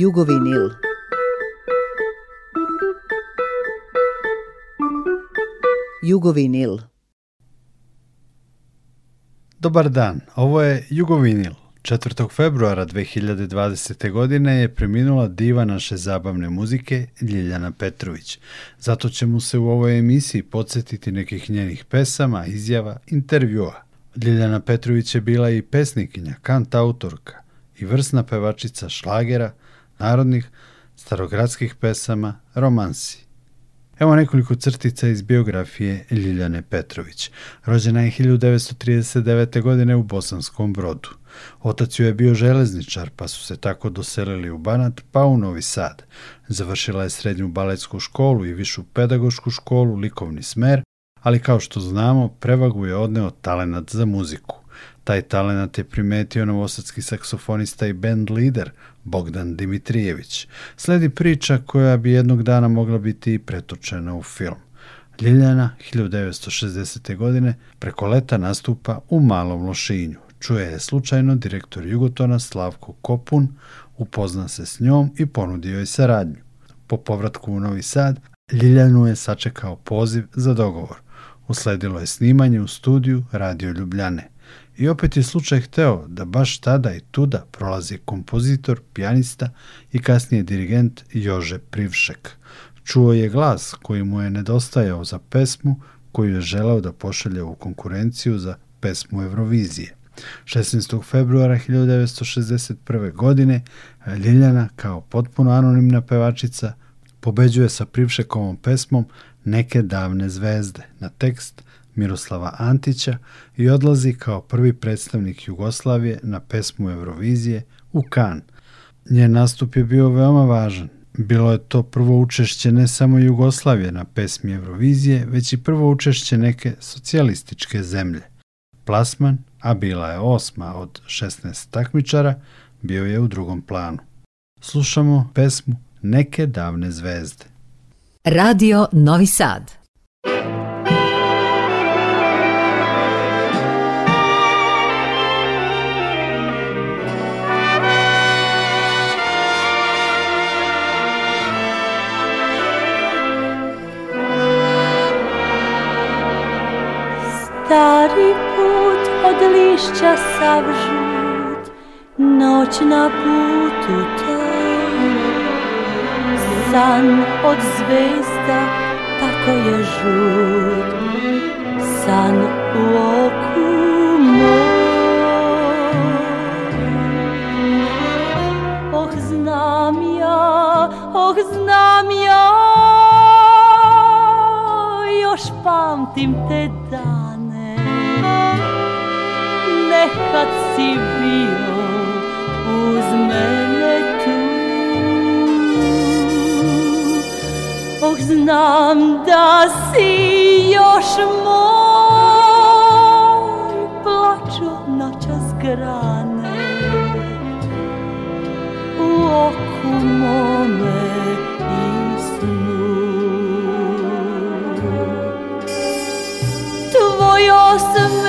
Jugovinil. Jugovinil. Dobar dan, ovo je Jugovinil. 4. februara 2020. godine je preminula diva naše zabavne muzike Ljiljana Petrović. Zato ćemo se u ovoj emisiji podsjetiti nekih njenih pesama, izjava, intervjua. Ljiljana Petrović je bila i pesnikinja, kantautorka i vrsna pevačica šlagera, narodnih, starogradskih pesama, romansi. Evo nekoliko crtica iz biografije Ljiljane Petrović. Rođena je 1939. godine u Bosanskom brodu. Otac ju je bio železničar, pa su se tako doselili u Banat, pa u Novi Sad. Završila je srednju baletsku školu i višu pedagošku školu, likovni smer, ali kao što znamo, prevagu je odneo talenat za muziku. Taj talenat je primetio novosadski saksofonista i band lider – Bogdan Dimitrijević. Sledi priča koja bi jednog dana mogla biti pretočena u film. Ljiljana 1960. godine preko leta nastupa u Malom Lošinju. Čuje je slučajno direktor Jugotona Slavko Kopun, upozna se s njom i ponudio je saradnju. Po povratku u Novi Sad, Ljiljanu je sačekao poziv za dogovor. Usledilo je snimanje u studiju Radio Ljubljane – I opet je slučaj hteo da baš tada i tuda prolazi kompozitor, pijanista i kasnije dirigent Jože Privšek. Čuo je glas koji mu je nedostajao za pesmu koju je želao da pošalje u konkurenciju za pesmu Eurovizije. 16. februara 1961. godine Ljiljana kao potpuno anonimna pevačica pobeđuje sa Privšekovom pesmom Neke davne zvezde na tekst Miroslava Antića i odlazi kao prvi predstavnik Jugoslavije na pesmu Eurovizije u Kan. Njen nastup je bio veoma važan. Bilo je to prvo učešće ne samo Jugoslavije na pesmi Eurovizije, već i prvo učešće neke socijalističke zemlje. Plasman, a bila je osma od 16 takmičara, bio je u drugom planu. Slušamo pesmu Neke davne zvezde. Radio Novi Sad stari put od lišća sav žut, noć na putu te. San od zvezda tako je žut, san u oku moj. Oh, znam ja, oh, znam ja, još pamtim te dan kad si bio uz mene tu Oh, znam da si još moj Plaču noćas grane U oku mome Tvoj osm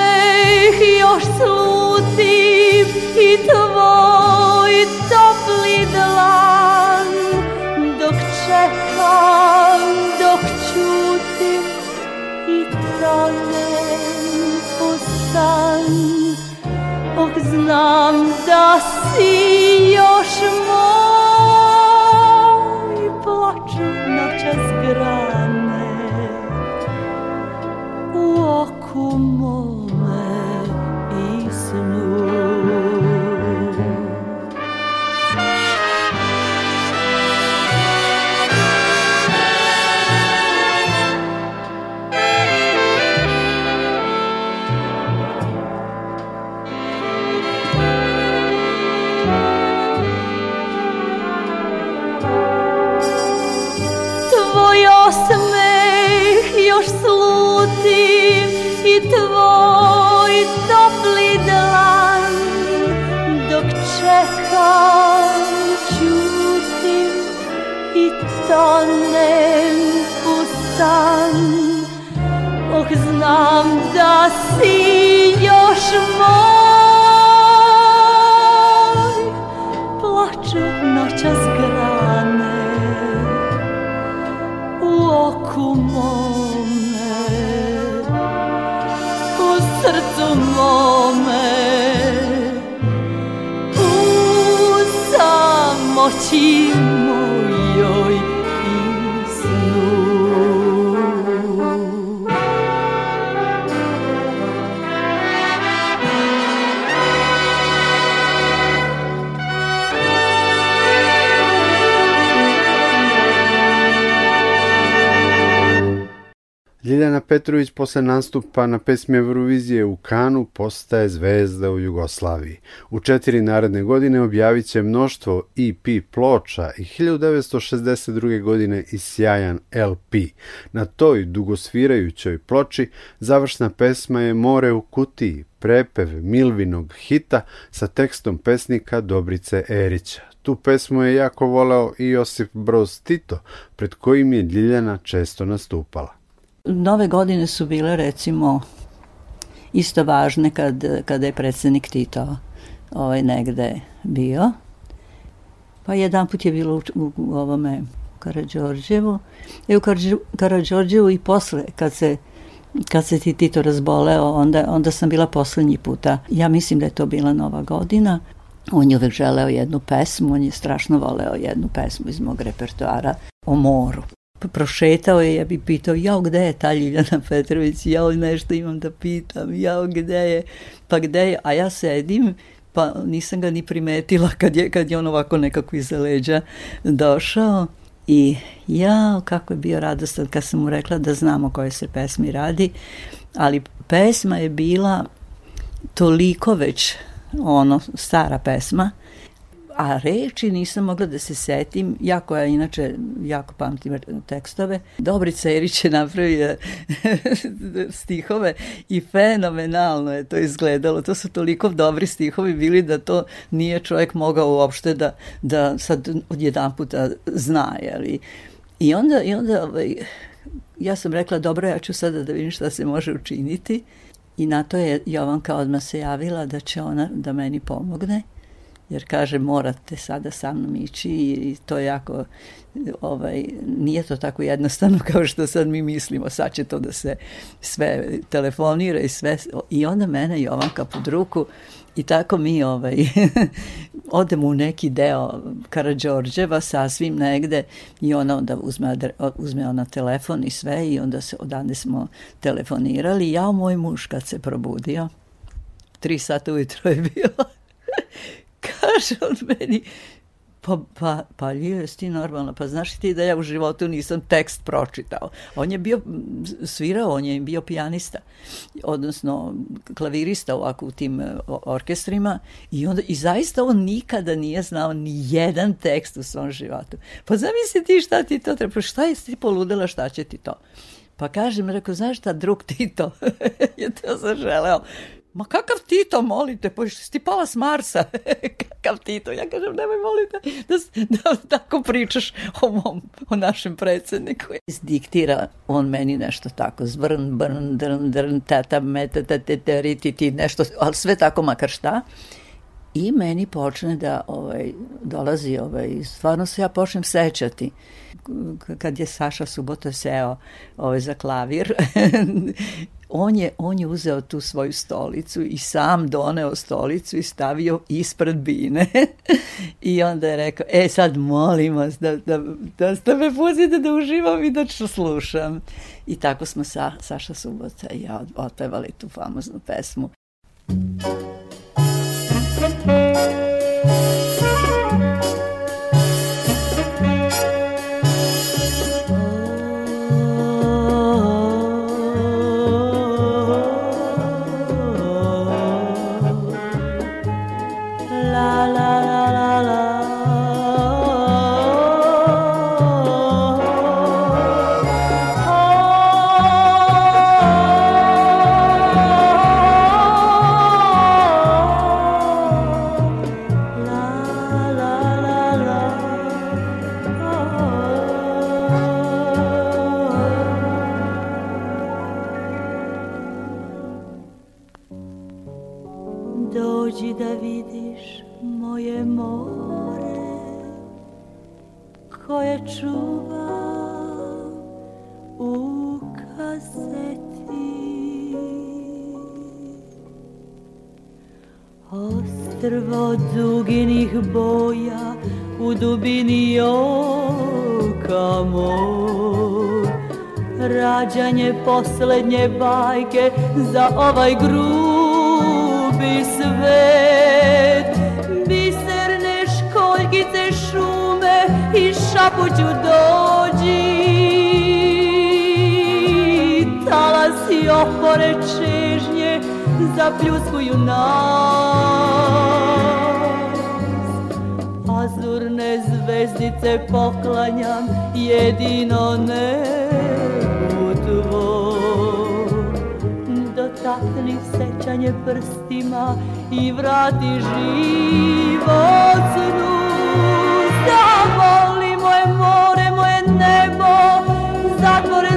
još slutim i tvoj topli dlan dok čekam, dok čutim i tonem u san. Oh, znam da si još moj, plaču noćas grad. dan Oh znam da si još moj Plaču noćas grane U oku mome U srcu mome U samoći mome Miljana Petrović posle nastupa na pesmi Eurovizije u Kanu postaje zvezda u Jugoslaviji. U četiri naredne godine objavit će mnoštvo EP ploča i 1962. godine i sjajan LP. Na toj dugosvirajućoj ploči završna pesma je More u kutiji, prepev Milvinog hita sa tekstom pesnika Dobrice Erića. Tu pesmu je jako voleo i Josip Broz Tito, pred kojim je Ljiljana često nastupala. Nove godine su bile recimo isto važne kad, kada je predsednik Tito ovaj, negde bio. Pa jedan put je bilo u, u, u ovome Karadžorđevu. E u Karadžorđevu i posle, kad se, kad se ti Tito razboleo, onda, onda sam bila poslednji puta. Ja mislim da je to bila nova godina. On je uvek želeo jednu pesmu, on je strašno voleo jednu pesmu iz mog repertoara o moru prošetao je, ja bi pitao, ja gde je ta Ljiljana Petrović, ja nešto imam da pitam, ja gde je, pa gde je, a ja sedim, pa nisam ga ni primetila kad je, kad je on ovako nekako iza leđa došao i ja, kako je bio radostan kad sam mu rekla da znamo koje se pesmi radi, ali pesma je bila toliko već ono, stara pesma, a reči nisam mogla da se setim, ja koja inače jako pamtim tekstove, Dobrica Erić je napravila stihove i fenomenalno je to izgledalo. To su toliko dobri stihovi bili da to nije čovjek mogao uopšte da, da sad odjedan puta zna. ali I onda, i onda ovaj, ja sam rekla dobro, ja ću sada da vidim šta se može učiniti. I na to je Jovanka odmah se javila da će ona da meni pomogne jer kaže morate sada sa mnom ići i to je jako, ovaj, nije to tako jednostavno kao što sad mi mislimo, sad će to da se sve telefonira i sve, i onda mene Jovanka pod ruku i tako mi ovaj, odemo u neki deo Karadžorđeva sasvim negde i ona onda uzme, uzme ona telefon i sve i onda se odande smo telefonirali. Ja, moj muž kad se probudio, tri sata ujutro je bilo, Kaže on meni, pa, pa, pa jes ti normalno, pa znaš ti da ja u životu nisam tekst pročitao. On je bio, svirao, on je bio pijanista, odnosno klavirista ovako u tim e, orkestrima i, onda, i zaista on nikada nije znao ni jedan tekst u svom životu. Pa zamisli ti šta ti to treba, pa šta jesi ti poludela, šta će ti to? Pa kažem, rekao, znaš šta, drug Tito je to zaželeo ma kakav Tito, molite, pa ti pala s Marsa, kakav Tito, ja kažem, nemoj molite da, da tako pričaš o, mom, o našem predsedniku. Diktira on meni nešto tako, zvrn, brn, drn, drn, tata, meta, tete, teriti, ti, nešto, ali sve tako makar šta. I meni počne da ovaj, dolazi, ovaj, stvarno se ja počnem sećati. Kad je Saša Subota seo ovaj, za klavir, on je, on je uzeo tu svoju stolicu i sam doneo stolicu i stavio ispred bine. I onda je rekao, e sad molim vas da, da, da, da me pustite da uživam i da što slušam. I tako smo sa Saša Subota i ja otpevali tu famoznu pesmu. Thank Thank you. drvo duginih boja u dubini oka moj Rađanje poslednje bajke za ovaj grubi svet Biserne školjkice šume i šapuću dođi Talas i opore čežnje zapljuskuju nas Azurne zvezdice poklanjam jedino nebu tvoj Dotakni sećanje prstima i vrati život snu Zavoli moje more, moje nebo, zatvore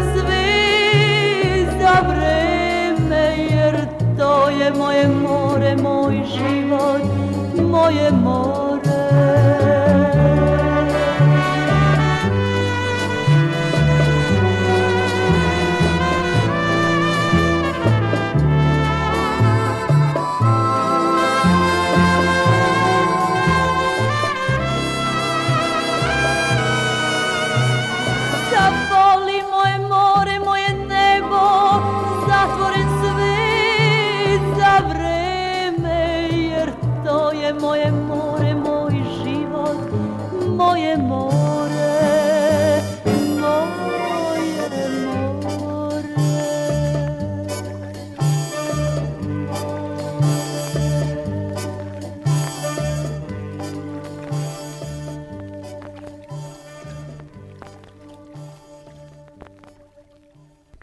moje, moje more, moj život, moje more.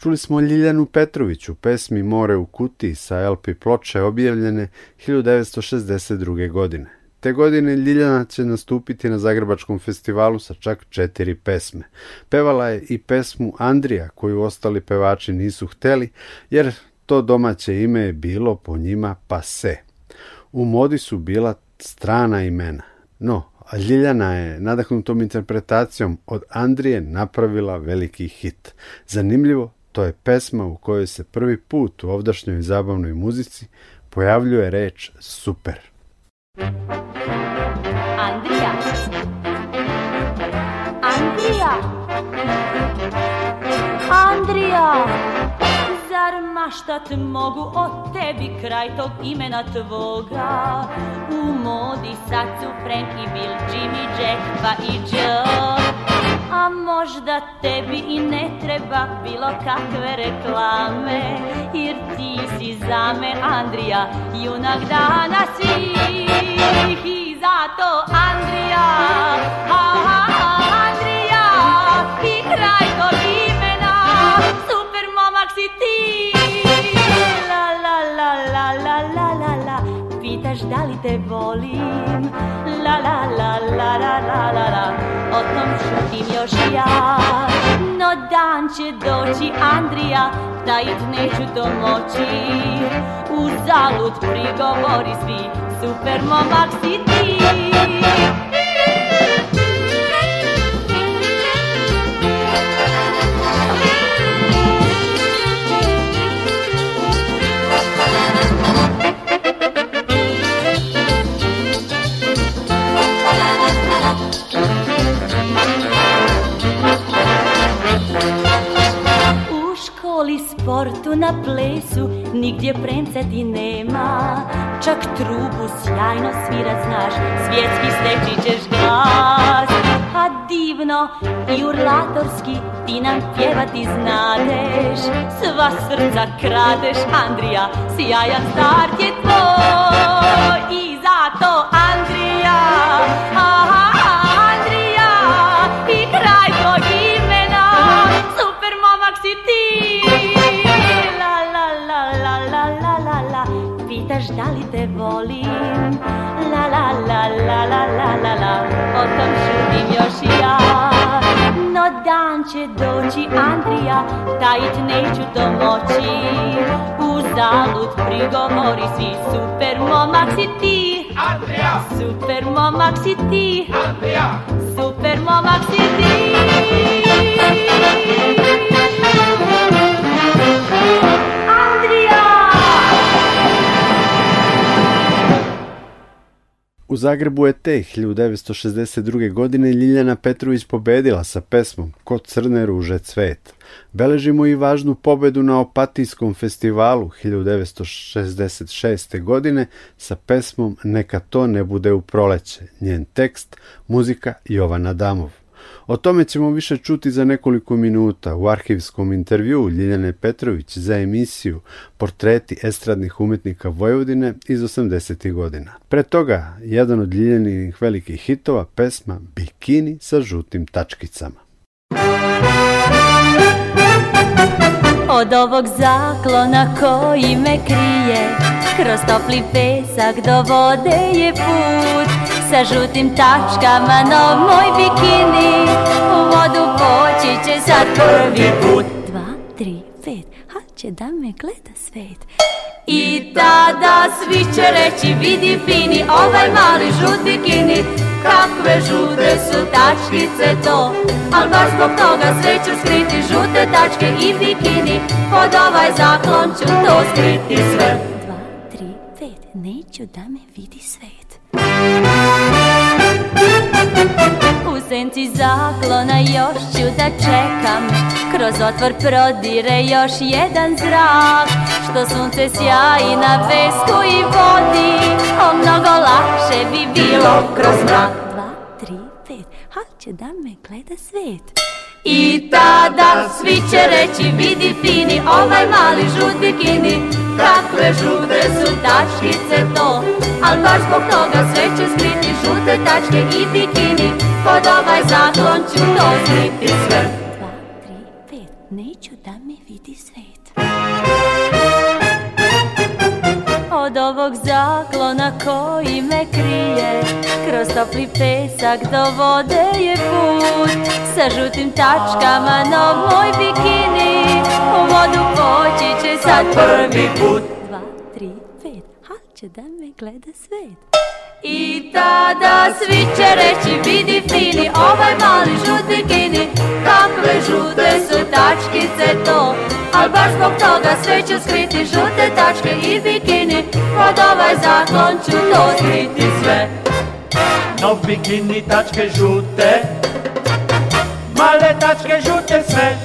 Čuli smo Ljiljanu Petrović u pesmi More u kuti sa LP ploče objavljene 1962. godine. Te godine Ljiljana će nastupiti na Zagrebačkom festivalu sa čak četiri pesme. Pevala je i pesmu Andrija koju ostali pevači nisu hteli jer to domaće ime je bilo po njima pase. U modi su bila strana imena. No, Ljiljana je nadahnutom interpretacijom od Andrije napravila veliki hit. Zanimljivo To je pesma u kojoj se prvi put u ovdašnjoj zabavnoj muzici pojavljuje reč super. Andrija Andrija Andrija Zar maštat mogu o tebi kraj tog imena tvoga U modi sad su Frank i Bill, Jimmy, Jack pa i Joe a možda tebi i ne treba bilo kakve reklame Jer ti si za me Andrija, junak dana svih I zato Andrija, ha, ha, Andrija, i kraj do imena Super momak si ti, la la la la la la la la Pitaš da li te volim, la la la la la la la la o tom šutim još ja No dan će doći Andrija, tajit da neću to U zalud prigovori svi, super momak si ti nigdje premca ti nema Čak trubu sjajno svira znaš Svjetski steći ćeš glas A divno i urlatorski ti nam pjevati znadeš Sva srca kradeš Andrija, sjajan start je tvoj životom šudim još ja No dan će doći Andrija, tajit neću to moći Uzalud prigovori svi, super momak si ti Andrija! Super momak si ti Andrija! Super momak si ti U Zagrebu je te 1962. godine Ljiljana Petrović pobedila sa pesmom Ko crne ruže cvet. Beležimo i važnu pobedu na Opatijskom festivalu 1966. godine sa pesmom Neka to ne bude u proleće. Njen tekst, muzika Jovana Adamov. O tome ćemo više čuti za nekoliko minuta u arhivskom intervju Ljiljane Petrović za emisiju Portreti estradnih umetnika Vojvodine iz 80. godina. Pre toga, jedan od Ljiljanih velikih hitova pesma Bikini sa žutim tačkicama. Od ovog zaklona koji me krije Kroz topli pesak do vode je put sa žutim tačkama No moj bikini u vodu poći će sad prvi put Dva, tri, pet, ha će da me gleda svet I tada svi će reći vidi fini ovaj mali žut bikini Kakve žute su tačkice to Al baš zbog toga sve ću skriti žute tačke i bikini Pod ovaj zaklon ću to skriti sve Dva, tri, pet, neću da me vidi svet U senci zaklona još ću da čekam Kroz otvor prodire još jedan zrak Što sunce sjaji na pesku i vodi O mnogo lakše bi bilo kroz mrak Dva, tri, pet, hal će da me gleda svet I tada svi će reći vidi fini ovaj mali žut bikini Kakve žute su tačkice to Al baš zbog toga sve će skriti žute tačke i bikini Pod ovaj zaklon ću to skriti sve od ovog zaklona koji me krije Kroz topli pesak do vode je put Sa žutim tačkama na moj bikini U vodu poći će sad prvi put Dva, tri, pet, hal će da me gleda svet I tada svi će reći vidi fini ovaj mali žut bikini Kakve žute su tačkice to Al baš zbog toga sve ću skriti žute tačke i bikini Pod ovaj zakon ću to skriti sve No bikini tačke žute Male tačke žute sve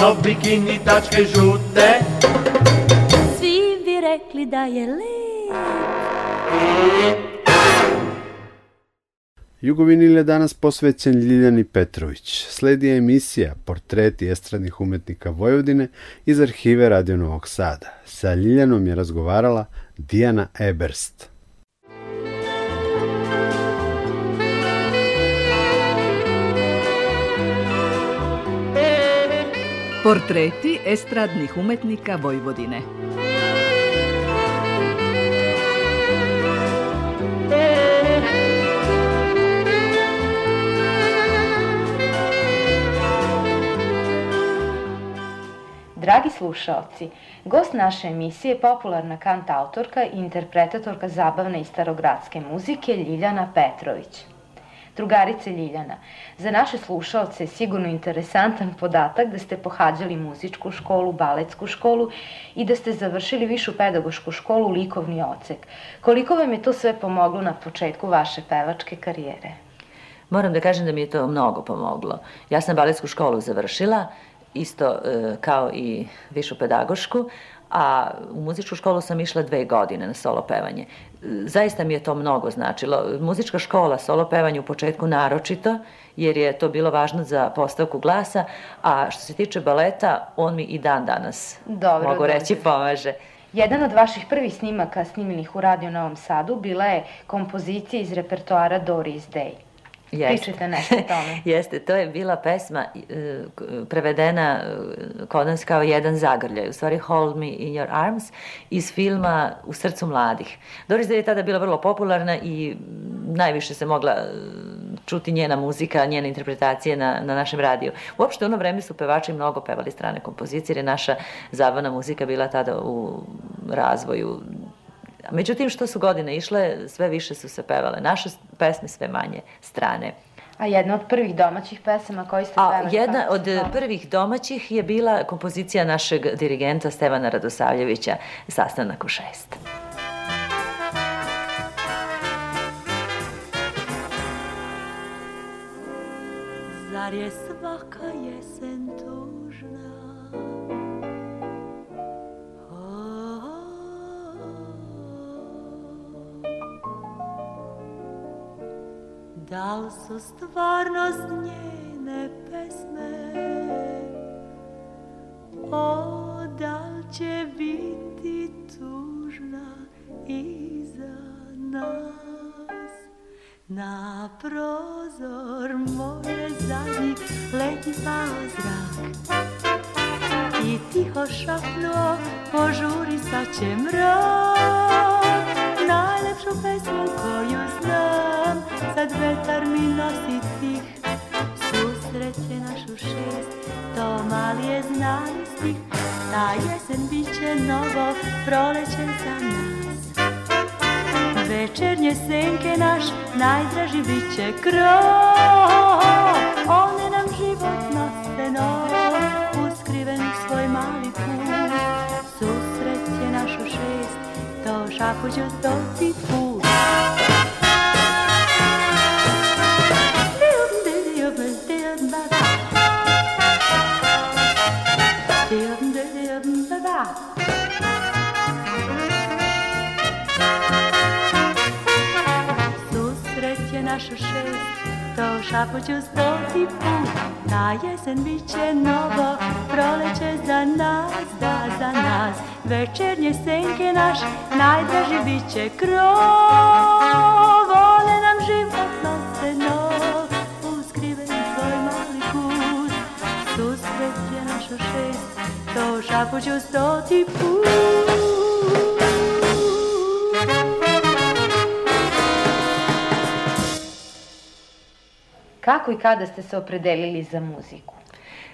No bikini tačke žute Svi bi rekli da je lep Jugovinil je danas posvećen Ljiljani Petrović. Sledi je emisija Portreti estradnih umetnika Vojvodine iz arhive Radio Novog Sada. Sa Ljiljanom je razgovarala Dijana Eberst. Portreti estradnih umetnika Vojvodine. Dragi slušaoci, gost naše emisije je popularna kant autorka i interpretatorka zabavne i starogradske muzike Ljiljana Petrović drugarice Ljiljana. Za naše slušalce je sigurno interesantan podatak da ste pohađali muzičku školu, baletsku školu i da ste završili višu pedagošku školu likovni ocek. Koliko vam je to sve pomoglo na početku vaše pevačke karijere? Moram da kažem da mi je to mnogo pomoglo. Ja sam baletsku školu završila, isto e, kao i višu pedagošku, a u muzičku školu sam išla dve godine na solo pevanje. Zaista mi je to mnogo značilo. Muzička škola, solo pevanje u početku naročito, jer je to bilo važno za postavku glasa, a što se tiče baleta, on mi i dan danas, dobro, mogu reći, pomaže. Jedan od vaših prvih snimaka snimljenih u Radio Novom Sadu bila je kompozicija iz repertoara Doris Day. Jeste. Pričajte nešto o tome. Jeste, to je bila pesma e, prevedena e, kod nas kao jedan zagrljaj, u stvari Hold Me In Your Arms, iz filma U srcu mladih. Doris Day je tada bila vrlo popularna i najviše se mogla e, čuti njena muzika, njene interpretacije na, na našem radiju. Uopšte u ono vreme su pevači mnogo pevali strane kompozicije, jer je naša zabavna muzika bila tada u razvoju A da. Međutim, što su godine išle, sve više su se pevale. Naše pesme sve manje strane. A jedna od prvih domaćih pesama koji ste pevali? A jedna od pevali? prvih domaćih je bila kompozicija našeg dirigenta Stevana Radosavljevića, Sastanak u šest. Zar je sve Da li su stvarnost njene pesme? O, da li će biti tužna i nas? Na prozor moje zadnji leti pao zrak I tiho šapnuo, požuri sa će mrak mi nosi tih Susreće našu šest To mali je znali stih Ta jesen bit će novo Proleće za nas Večernje senke naš Najdraži bit će krov One nam život nose nov Uskriven u svoj mali put Susreće našu šest To šapuću stoci put šest To šapu ću stoti put Ta jesen bit će novo Proleće za nas, da za nas Večernje senke naš Najdraži bit će krov Vole nam život noseno Uskriven svoj mali kut Susret je našo šest To šapuću ću stoti put Kako i kada ste se opredelili za muziku?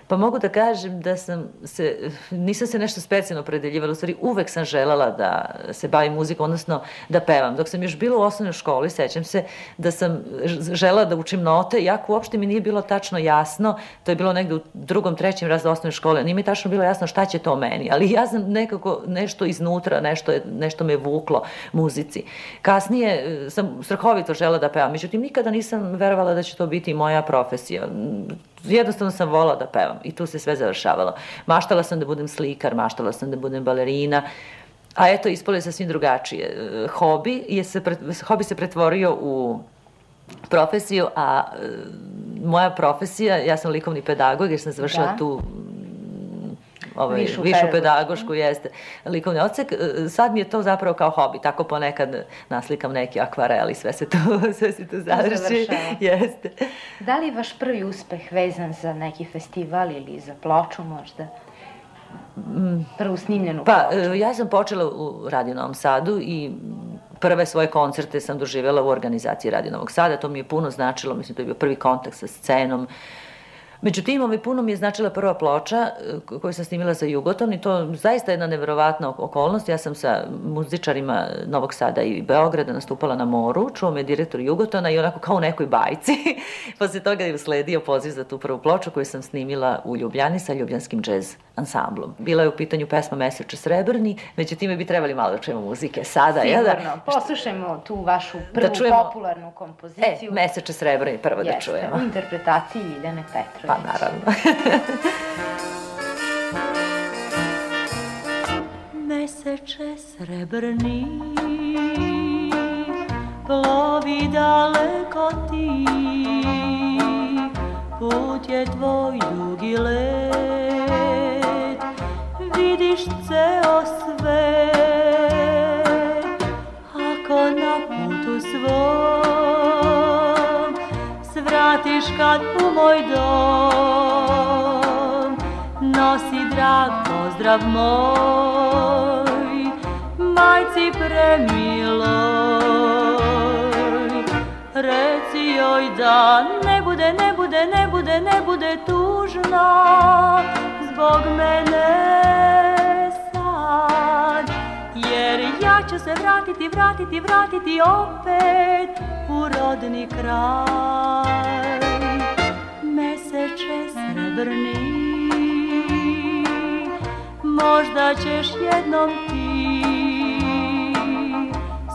Pa mogu da kažem da sam se, nisam se nešto specijalno predeljivala, u stvari uvek sam želala da se bavim muzikom, odnosno da pevam. Dok sam još bila u osnovnoj školi, sećam se da sam želala da učim note, jako uopšte mi nije bilo tačno jasno, to je bilo negde u drugom, trećem razredu osnovne škole, nije mi tačno bilo jasno šta će to meni, ali ja sam nekako nešto iznutra, nešto, je, nešto me vuklo muzici. Kasnije e, sam strahovito želela da pevam, međutim nikada nisam verovala da će to biti moja profesija jednostavno sam volao da pevam i tu se sve završavalo. Maštala sam da budem slikar, maštala sam da budem balerina, a eto, ispalo je sasvim drugačije. Hobi, je se, hobi se pretvorio u profesiju, a e, moja profesija, ja sam likovni pedagog jer sam završila da. tu ovaj, višu, višu pedagošku, jeste, likovni odsek. E, sad mi je to zapravo kao hobi, tako ponekad naslikam neki akvarel i sve se to, sve se to završi. Jeste. Da li je vaš prvi uspeh vezan za neki festival ili za ploču možda? Mm. Prvu snimljenu pa, ploču. Pa, ja sam počela u Radio Novom Sadu i prve svoje koncerte sam doživjela u organizaciji Radio Novog Sada, to mi je puno značilo, mislim, to je bio prvi kontakt sa scenom, uh, Međutim, ovaj puno mi je značila prva ploča e, koju sam snimila za Jugoton i to zaista jedna neverovatna okolnost. Ja sam sa muzičarima Novog Sada i Beograda nastupala na moru, čuo me direktor Jugotona i onako kao u nekoj bajci. Posle toga je usledio poziv za tu prvu ploču koju sam snimila u Ljubljani sa Ljubljanskim džez ansamblom. Bila je u pitanju pesma Meseče srebrni, međutime bi trebali malo da čujemo muzike sada. Da? Sigurno, ja poslušajmo tu vašu da prvu da čujemo, popularnu kompoziciju. E, Meseče srebrni prvo da Jeste, da čujemo. u interpretaciji Ljiljane Petrović. pa naravno. Meseče srebrni plovi daleko ti Put je tvoj dugi let Vidiš ceo svet vratiš kad u moj dom Nosi drag pozdrav moj Majci premiloj Reci joj da ne bude, ne bude, ne bude, ne bude tužna Zbog mene sad Jer ja ću se vratiti, vratiti, vratiti opet u rodni kraj Meseče srebrni Možda ćeš jednom ti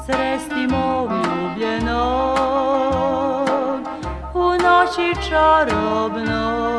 Sresti mog ljubljenog U noći čarobnoj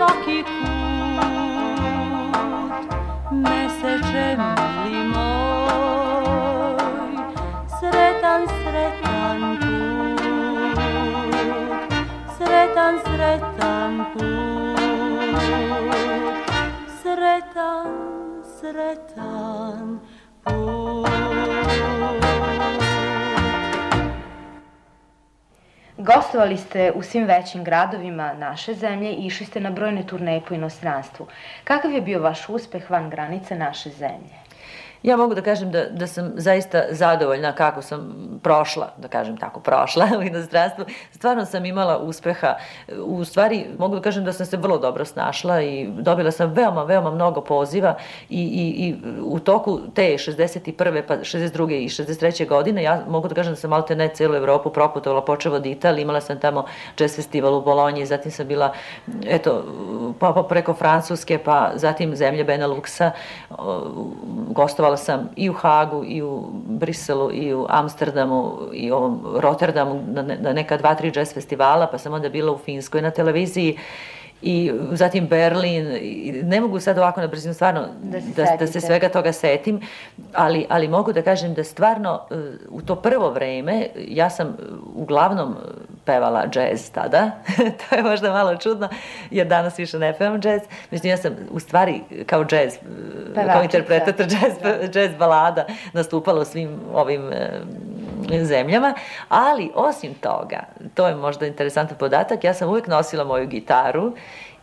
svaki put Meseče mili moj Sretan, sretan put Sretan, sretan put Sretan, sretan Gostovali ste u svim većim gradovima naše zemlje i išli ste na brojne turneje po inostranstvu. Kakav je bio vaš uspeh van granica naše zemlje? Ja mogu da kažem da, da sam zaista zadovoljna kako sam prošla, da kažem tako, prošla u inostranstvu. Stvarno sam imala uspeha. U stvari, mogu da kažem da sam se vrlo dobro snašla i dobila sam veoma, veoma mnogo poziva i, i, i u toku te 61. pa 62. i 63. godine ja mogu da kažem da sam malte ne celu Evropu proputovala, počevo od Italije, imala sam tamo jazz festival u Bolonji, zatim sam bila, eto, pa, pa preko Francuske, pa zatim zemlje Beneluxa, gostovala učestvovala sam i u Hagu, i u Briselu, i u Amsterdamu, i u Rotterdamu, na, na neka dva, tri jazz festivala, pa sam onda bila u Finskoj na televiziji i zatim Berlin, i ne mogu sad ovako na brzinu stvarno da, se da, da se svega toga setim, ali, ali mogu da kažem da stvarno e, u to prvo vreme ja sam uglavnom pevala džez tada, to je možda malo čudno, jer danas više ne pevam džez, mislim ja sam u stvari kao džez, e, Pevačica. kao interpretator džez, da. džez balada nastupala u svim ovim e, zemljama, ali osim toga, to je možda interesantan podatak, ja sam uvek nosila moju gitaru,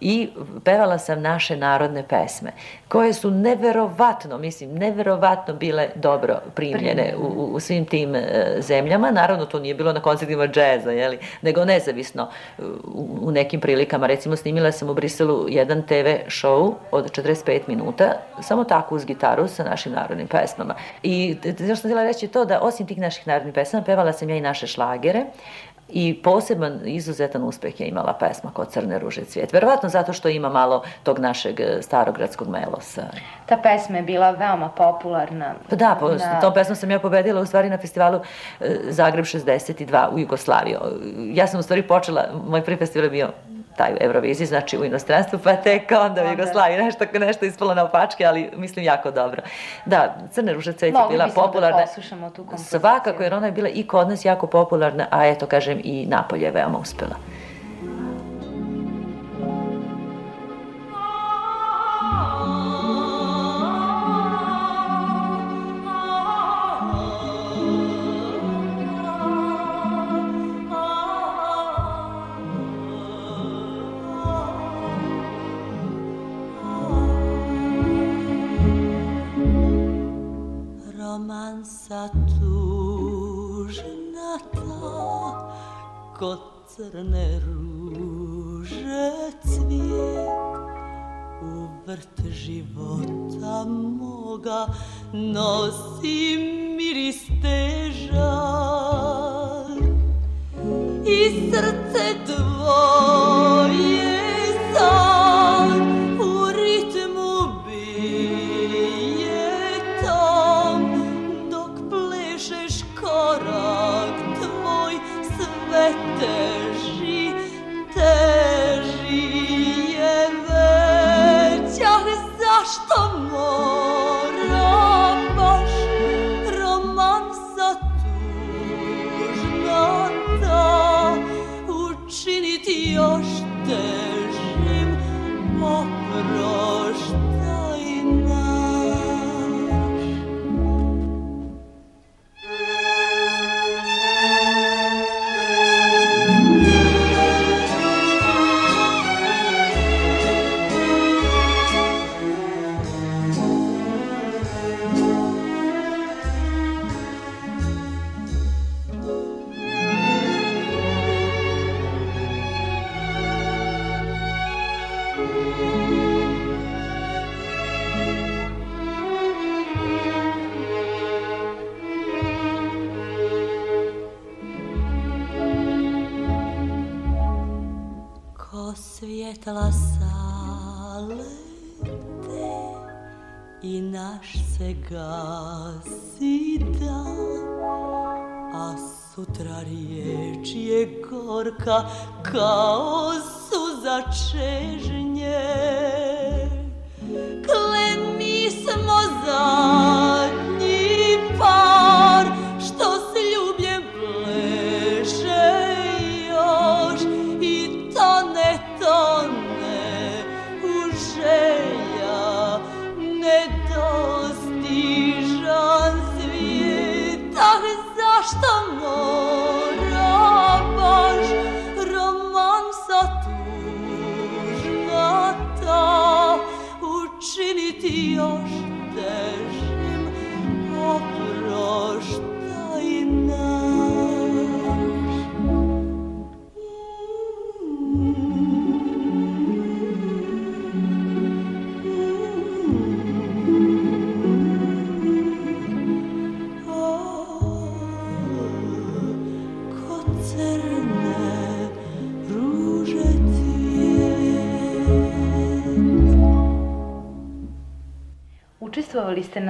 i pevala sam naše narodne pesme, koje su neverovatno, mislim, neverovatno bile dobro primljene u, u svim tim e, zemljama. Naravno, to nije bilo na koncertima džeza, jeli, nego nezavisno e, u, u nekim prilikama. Recimo, snimila sam u Briselu jedan TV show od 45 minuta, samo tako uz gitaru sa našim narodnim pesmama. I zašto sam htjela reći to da osim tih naših narodnih pesama pevala sam ja i naše šlagere, i poseban izuzetan uspeh je imala pesma kod Crne ruže cvijet. Verovatno zato što ima malo tog našeg e, starogradskog melosa. Ta pesma je bila veoma popularna. Pa da, po, da. tom pesmom sam ja pobedila u stvari na festivalu e, Zagreb 62 u Jugoslaviji. Ja sam u stvari počela, moj prvi festival je bio taj u Euroviziji, znači u inostranstvu, pa tek onda u Jugoslaviji nešto, nešto ispalo na opačke, ali mislim jako dobro. Da, Crne ruže cveće je bila da popularna. Da tu Svakako, jer ona je bila i kod nas jako popularna, a eto, kažem, i napolje je veoma uspela. romansa tužna ta, kod crne ruže cvijet u vrt života moga nosi miris težan i srce tvoje kao suza če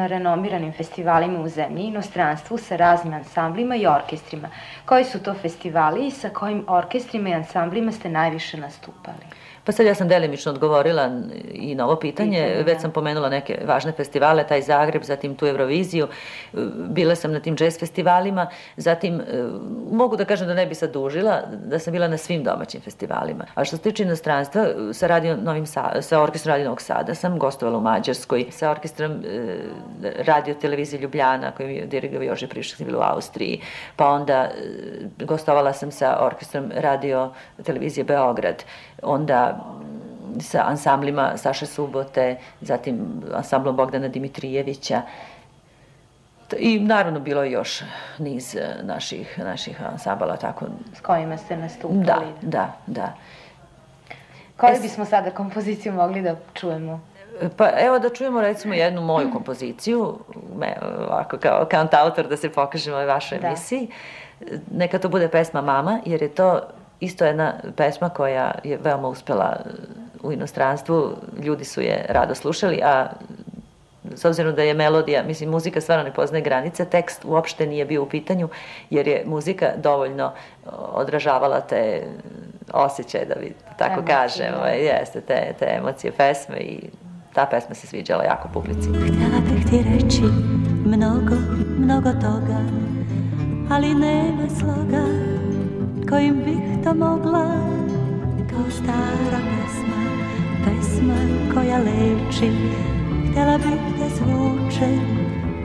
renomiranim festivalima u zemlji i inostranstvu sa raznim ansamblima i orkestrima. Koji su to festivali i sa kojim orkestrima i ansamblima ste najviše nastupali? Pa sad ja sam delimično odgovorila i na ovo pitanje. pitanje Već da. sam pomenula neke važne festivale, taj Zagreb, zatim tu Euroviziju. Bila sam na tim jazz festivalima. Zatim, e, mogu da kažem da ne bi sad dužila, da sam bila na svim domaćim festivalima. A što se tiče inostranstva, sa, radio Novim sa, sa orkestrom Radio Novog Sada sam gostovala u Mađarskoj, sa orkestrom e, radio televizije Ljubljana, kojim je dirigao Jože Prišak, sam bila u Austriji. Pa onda e, gostovala sam sa orkestrom radio televizije Beograd onda sa ansamblima Saše Subote, zatim ansamblom Bogdana Dimitrijevića. I naravno bilo je još niz e, naših, naših ansambala. Tako... S kojima ste nastupali? Da, da, da. Koju es... bismo sada kompoziciju mogli da čujemo? Pa evo da čujemo recimo jednu moju kompoziciju, me, ovako kao kantautor da se pokažem ovoj vašoj da. emisiji. Da. Neka to bude pesma Mama, jer je to isto jedna pesma koja je veoma uspela u inostranstvu, ljudi su je rado slušali, a s obzirom da je melodija, mislim, muzika stvarno ne poznaje granice, tekst uopšte nije bio u pitanju, jer je muzika dovoljno odražavala te osjećaje, da bi tako emocije. kažem, da. ovaj, jeste, te, te emocije pesme i ta pesma se sviđala jako publici. Htjela bih ti reći mnogo, mnogo toga, ali nema sloga, kojim bih to mogla kao stara pesma pesma koja leči htela bih da zvuče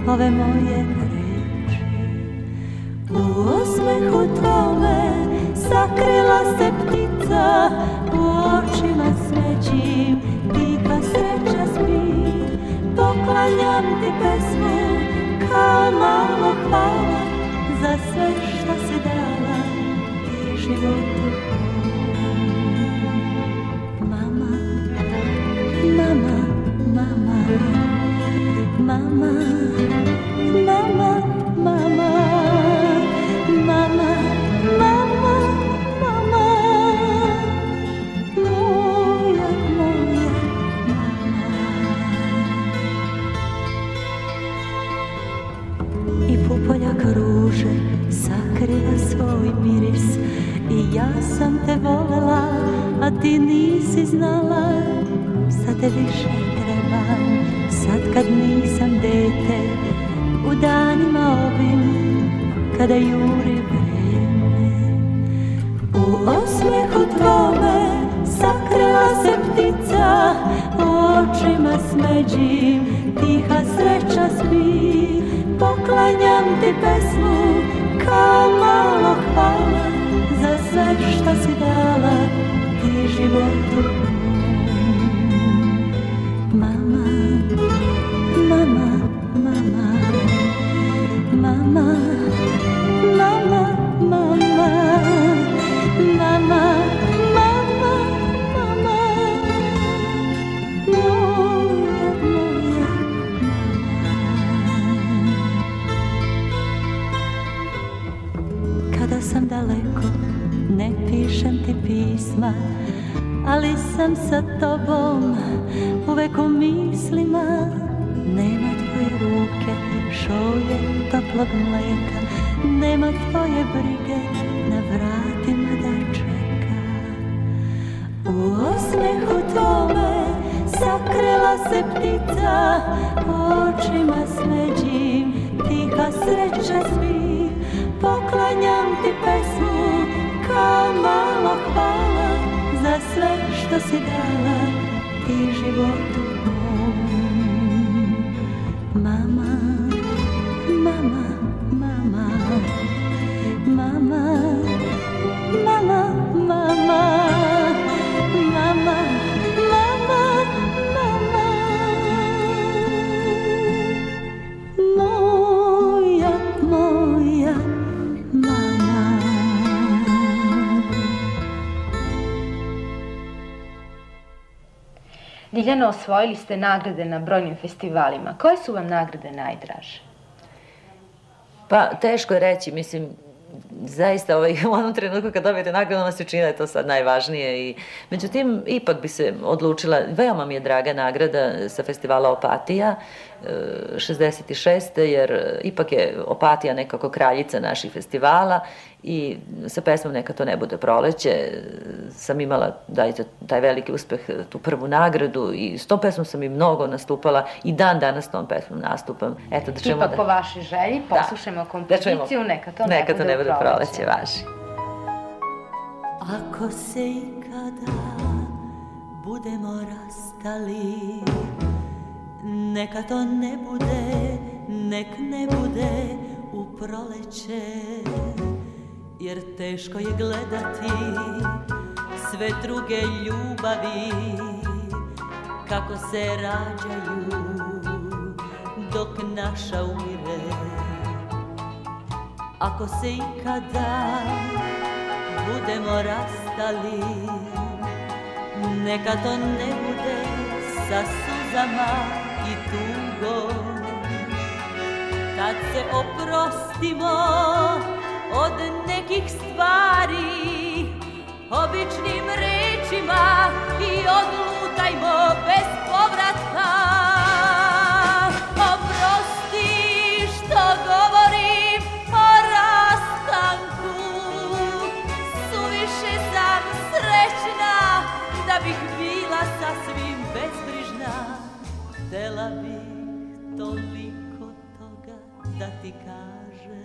ove moje reči u osmehu tvome sakrila se ptica u očima smećim ti kao sreća spi poklanjam ti pesmu kao malo hvala za sve što si dao mama, mama, mama. sam te volela, a ti nisi znala, sad te više treba. Sad kad nisam dete, u danima ovim, kada juri vreme. U osmehu tvome sakrila se ptica, u očima smeđim, tiha sreća spi. Poklanjam ti pesmu, kao malo hvala. esta cidade, Digiboto. sam sa tobom Uvek u mislima Nema tvoje ruke Šolje toplog mleka Nema tvoje brige Na vratima da čeka U osmehu tome Sakrela se ptica Očima smeđim Tiha sreća svi Poklanjam ti pesmu Kao malo hvala за все, что сидела, ти живот. Ljiljana, osvojili ste nagrade na brojnim festivalima. Koje su vam nagrade najdraže? Pa, teško je reći, mislim, zaista ovaj, u onom trenutku kad dobijete nagradu, ona se čini da je to sad najvažnije. I, međutim, ipak bi se odlučila, veoma mi je draga nagrada sa festivala Opatija, 66. E, jer e, ipak je Opatija nekako kraljica naših festivala i sa pesmom Neka to ne bude proleće sam imala dajte, taj veliki uspeh, tu prvu nagradu i s tom pesmom sam i mnogo nastupala i dan danas s tom pesmom nastupam. Eto, da ćemo Ipak da... po vašoj želji da. poslušajmo da. kompoziciju da Neka to neka ne, bude, ne bude proleće. vaši. Ako se ikada budemo rastali Neka to ne bude, nek ne bude u proleće jer teško je gledati sve druge ljubavi kako se rađaju dok naša umire ako se ikada budemo rastali neka to ne bude sa suzama i tugom kad se oprostimo od nekih stvari Običnim rečima i odlutajmo bez povratka Oprosti što govorim o rastanku Suviše sam srećna da bih bila sa svim bezbrižna Htela bih toliko toga da ti kažem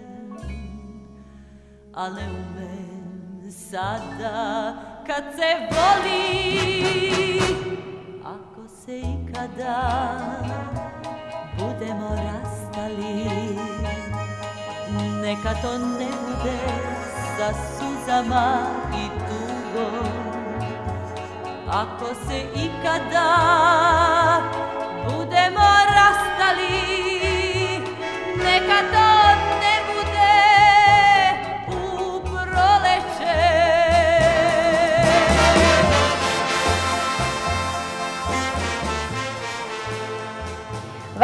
ale ne umem sada kad se voli ako se ikada budemo rastali neka to ne bude sa suzama i tugom ako se ikada budemo rastali neka to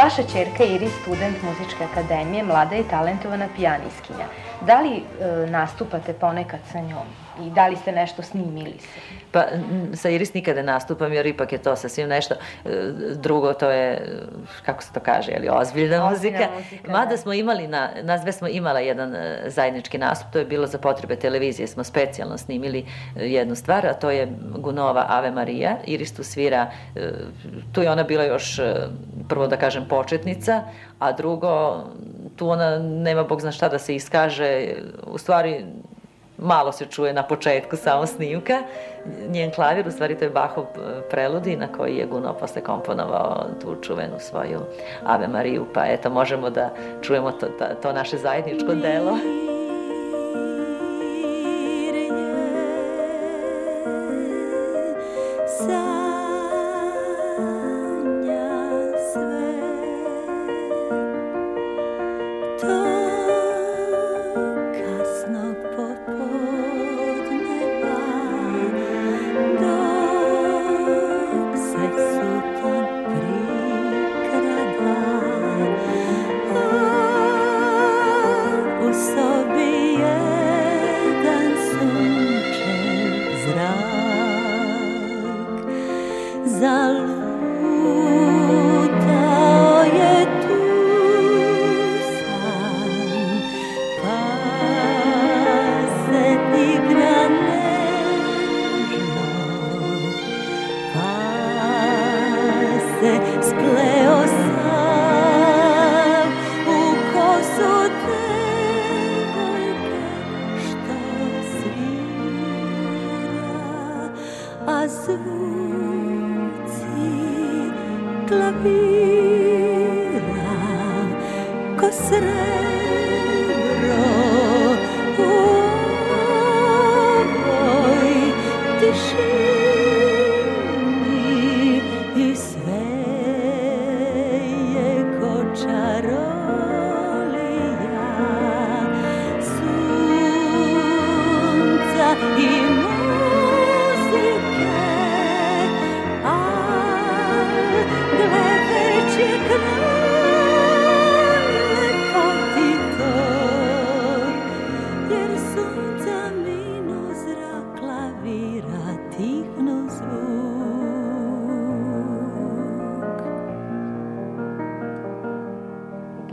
Vaša čerka Iri student Muzičke akademije, mlada i talentovana pijaniskinja. Da li e, nastupate ponekad sa njom? i da li ste nešto snimili se? Pa, sa Iris nikada nastupam, jer ipak je to sasvim nešto. E, drugo, to je, kako se to kaže, ali li, ozbiljna, ozbiljna muzika. muzika Mada da. smo imali, na, nas dve smo imala jedan e, zajednički nastup, to je bilo za potrebe televizije, smo specijalno snimili e, jednu stvar, a to je Gunova Ave Marija. Iris tu svira, tu je ona bila još, prvo da kažem, početnica, a drugo, tu ona nema bog zna šta da se iskaže. U stvari, malo se čuje na početku samo snimka. Njen klavir, u stvari to je Bachov e, preludi na koji je Guno posle komponovao tu čuvenu svoju Ave Mariju, pa eto možemo da čujemo to, to, to naše zajedničko delo.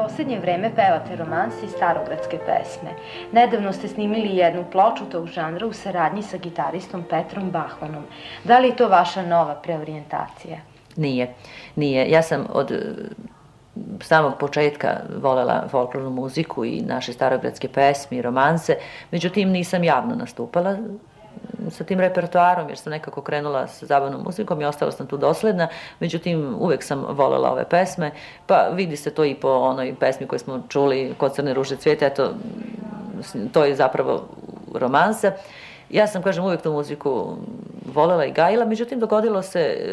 poslednje vreme pevate romanse i starogradske pesme. Nedavno ste snimili jednu ploču tog žanra u saradnji sa gitaristom Petrom Bahmanom. Da li je to vaša nova preorijentacija? Nije, nije. Ja sam od e, samog početka volela folklornu muziku i naše starogradske pesme i romanse, međutim nisam javno nastupala sa tim repertoarom, jer sam nekako krenula sa zabavnom muzikom i ostala sam tu dosledna. Međutim, uvek sam volela ove pesme, pa vidi se to i po onoj pesmi koju smo čuli, Kod crne ruže cvijete, eto, to je zapravo romansa. Uh, Ja sam, kažem, uvek tu muziku volela i gajila, međutim dogodilo se e,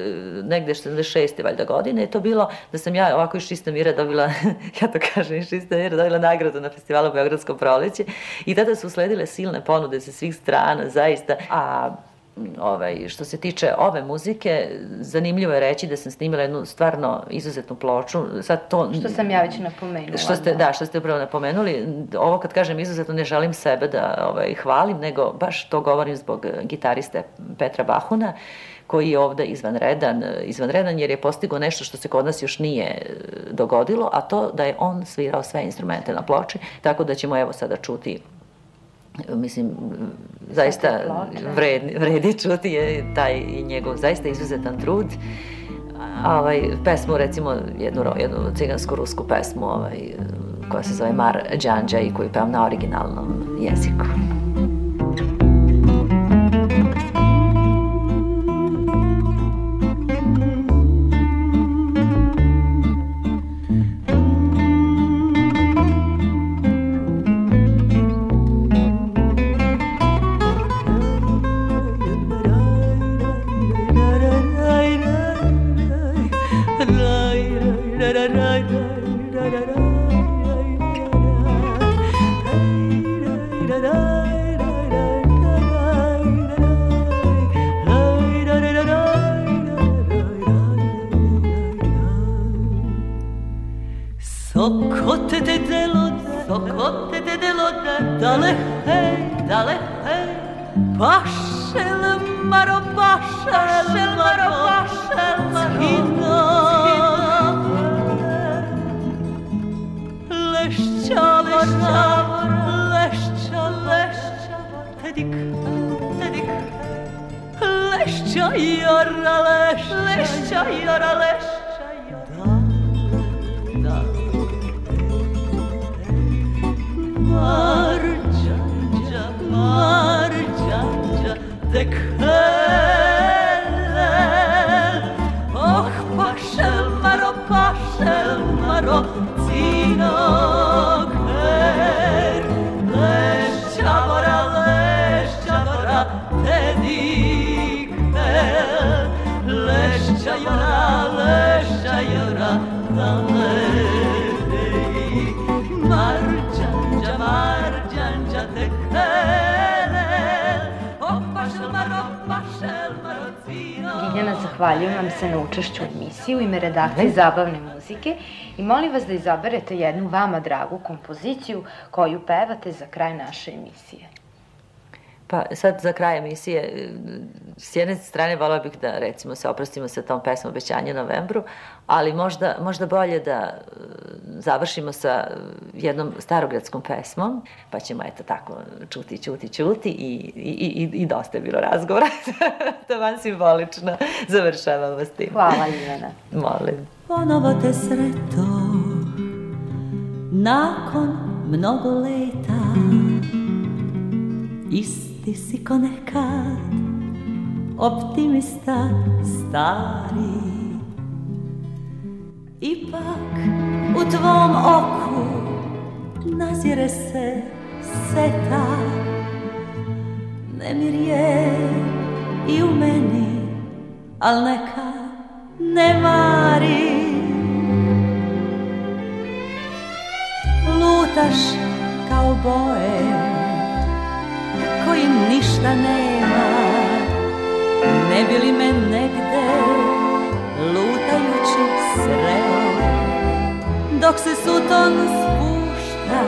negde 76. valjda godine je to bilo da sam ja ovako iz čista mira dobila, ja to kažem iz čista mira, dobila nagradu na festivalu Beogradsko proleće i tada su usledile silne ponude sa svih strana, zaista, a ovaj, što se tiče ove muzike, zanimljivo je reći da sam snimila jednu stvarno izuzetnu ploču. Sad to, što sam ja već napomenula. Što ste, da. da, što ste upravo napomenuli. Ovo kad kažem izuzetno ne želim sebe da ovaj, hvalim, nego baš to govorim zbog gitariste Petra Bahuna koji je ovde izvanredan, izvanredan jer je postigao nešto što se kod nas još nije eh, dogodilo, a to da je on svirao sve instrumente na ploči, tako da ćemo evo sada čuti mislim, zaista vredi, vredi čuti je taj i njegov zaista izuzetan trud. ovaj, pesmu, recimo, jednu, jednu cigansko-rusku pesmu ovaj, koja se zove Mar Đanđa i koju pevam na originalnom jeziku. i znači, zabavne muzike i molim vas da izaberete jednu vama dragu kompoziciju koju pevate za kraj naše emisije. Pa sad za kraj emisije, s jedne strane volao bih da recimo se oprostimo sa tom pesmom Obećanje novembru, ali možda, možda bolje da završimo sa e, jednom starogradskom pesmom, pa ćemo eto tako čuti, čuti, čuti i, i, i, i dosta je bilo razgovora. to vam simbolično završavamo s tim. Hvala Ivana. Molim. Ponovo te sreto nakon mnogo leta isti si ko nekad optimista stari Ipak u tvom oku nazire se seta Nemir je i u meni, al neka ne mari Lutaš kao boje kojim ništa nema Ne bi li me negde lutajući sreo dok se suton spušta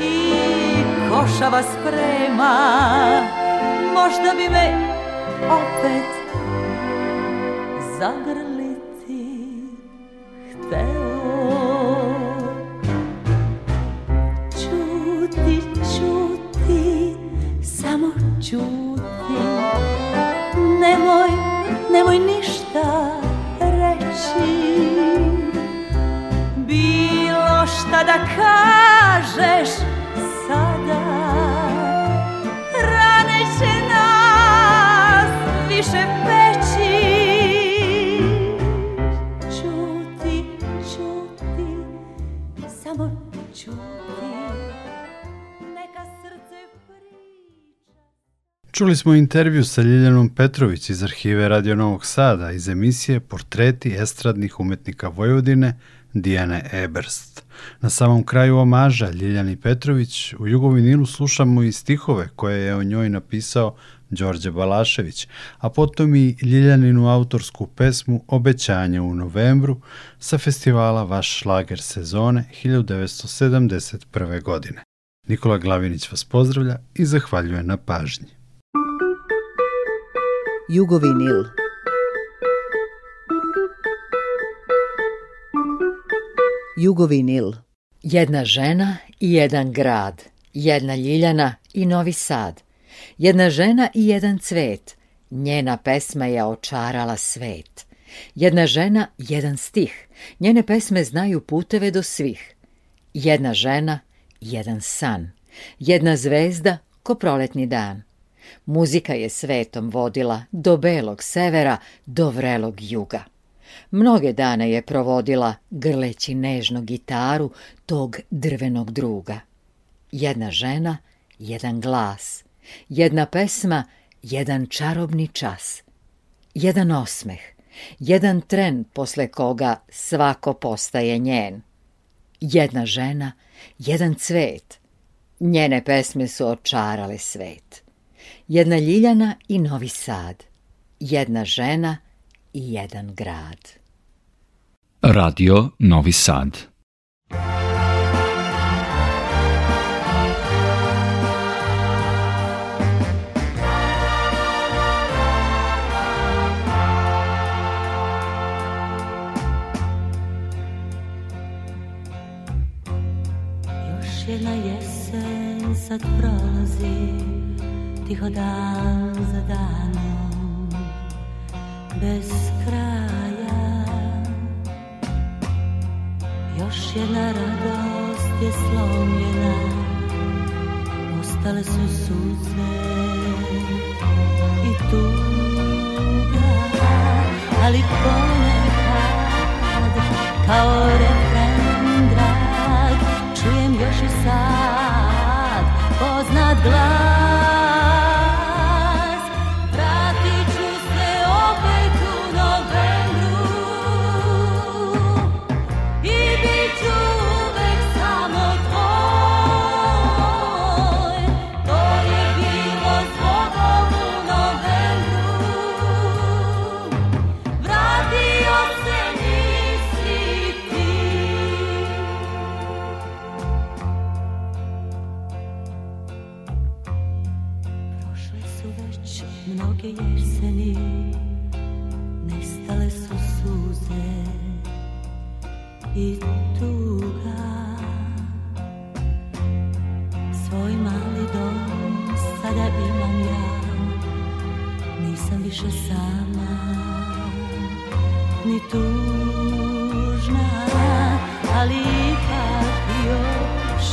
i košava sprema možda bi me opet zagrliti hteo čuti, čuti samo čuti nemoj, nemoj ništa šta da kažeš sada Rane će nas više peći Čuti, čuti, samo čuti Neka srce priča Čuli smo intervju sa Ljiljanom Petrović iz arhive Radio Novog Sada iz emisije Portreti estradnih umetnika Vojvodine – Dijane Eberst. Na samom kraju omaža Ljiljani Petrović u Jugovinilu slušamo i stihove koje je o njoj napisao Đorđe Balašević, a potom i Ljiljaninu autorsku pesmu Obećanje u novembru sa festivala Vaš šlager sezone 1971. godine. Nikola Glavinić vas pozdravlja i zahvaljuje na pažnji. Jugovinil Jugovinil. Jedna žena i jedan grad, jedna ljiljana i novi sad, jedna žena i jedan cvet, njena pesma je očarala svet. Jedna žena, jedan stih, njene pesme znaju puteve do svih. Jedna žena, jedan san, jedna zvezda ko proletni dan. Muzika je svetom vodila do belog severa, do vrelog juga. Mnoge dane je provodila grleći nežno gitaru tog drvenog druga. Jedna žena, jedan glas, jedna pesma, jedan čarobni čas, jedan osmeh, jedan tren posle koga svako postaje njen. Jedna žena, jedan cvet. Njene pesme su očarale svet. Jedna ljiljana i novi sad. Jedna žena – i jedan grad. Radio Novi Sad jedna jesen sad prolazi Tiho dan za dan bez kraja Još jedna radost je slomljena Ostale su suze i tuga Ali ponekad kao repa ni tužna, ali ipak još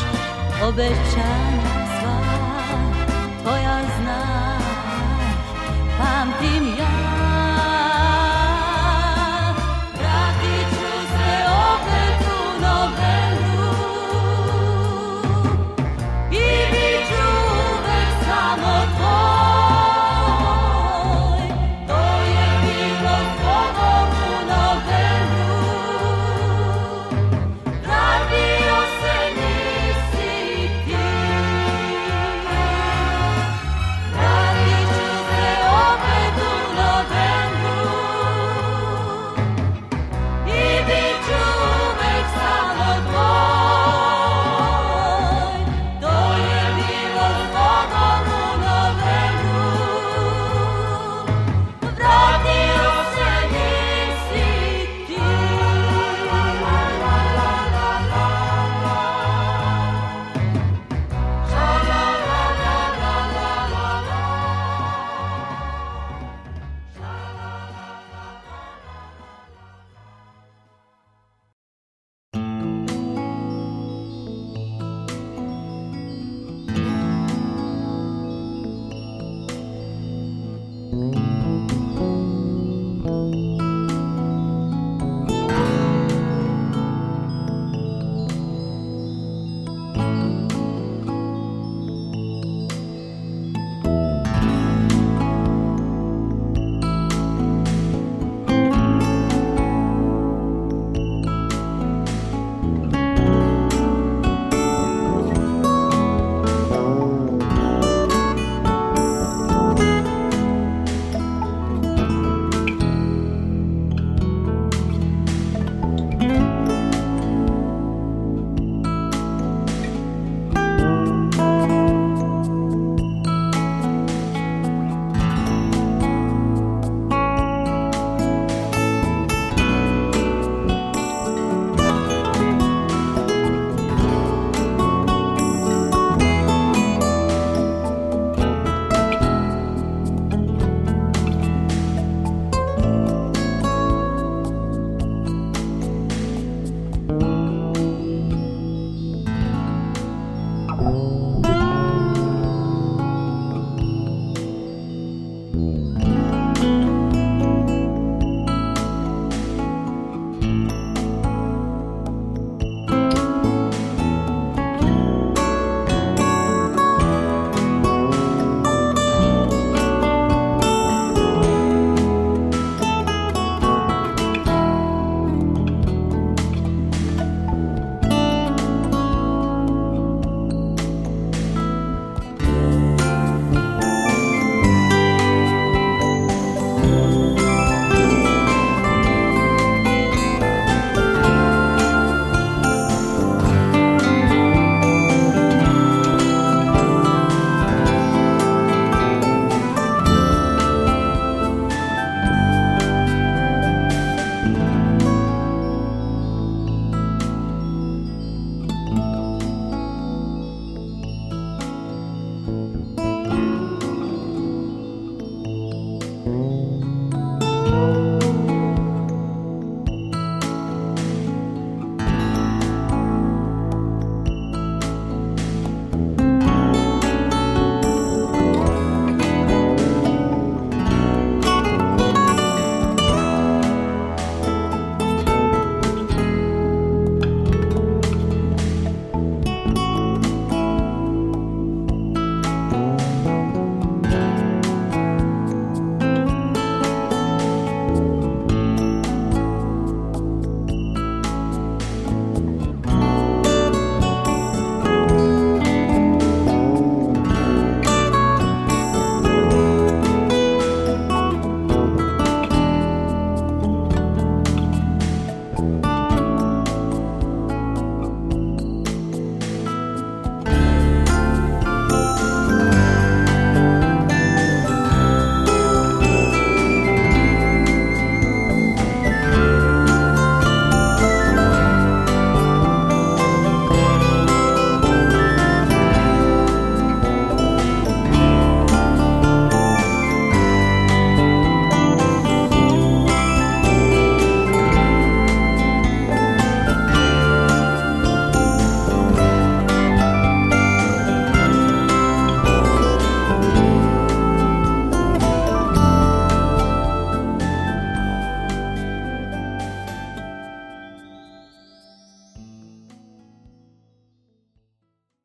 obećanja sva tvoja znam, pamtim ja.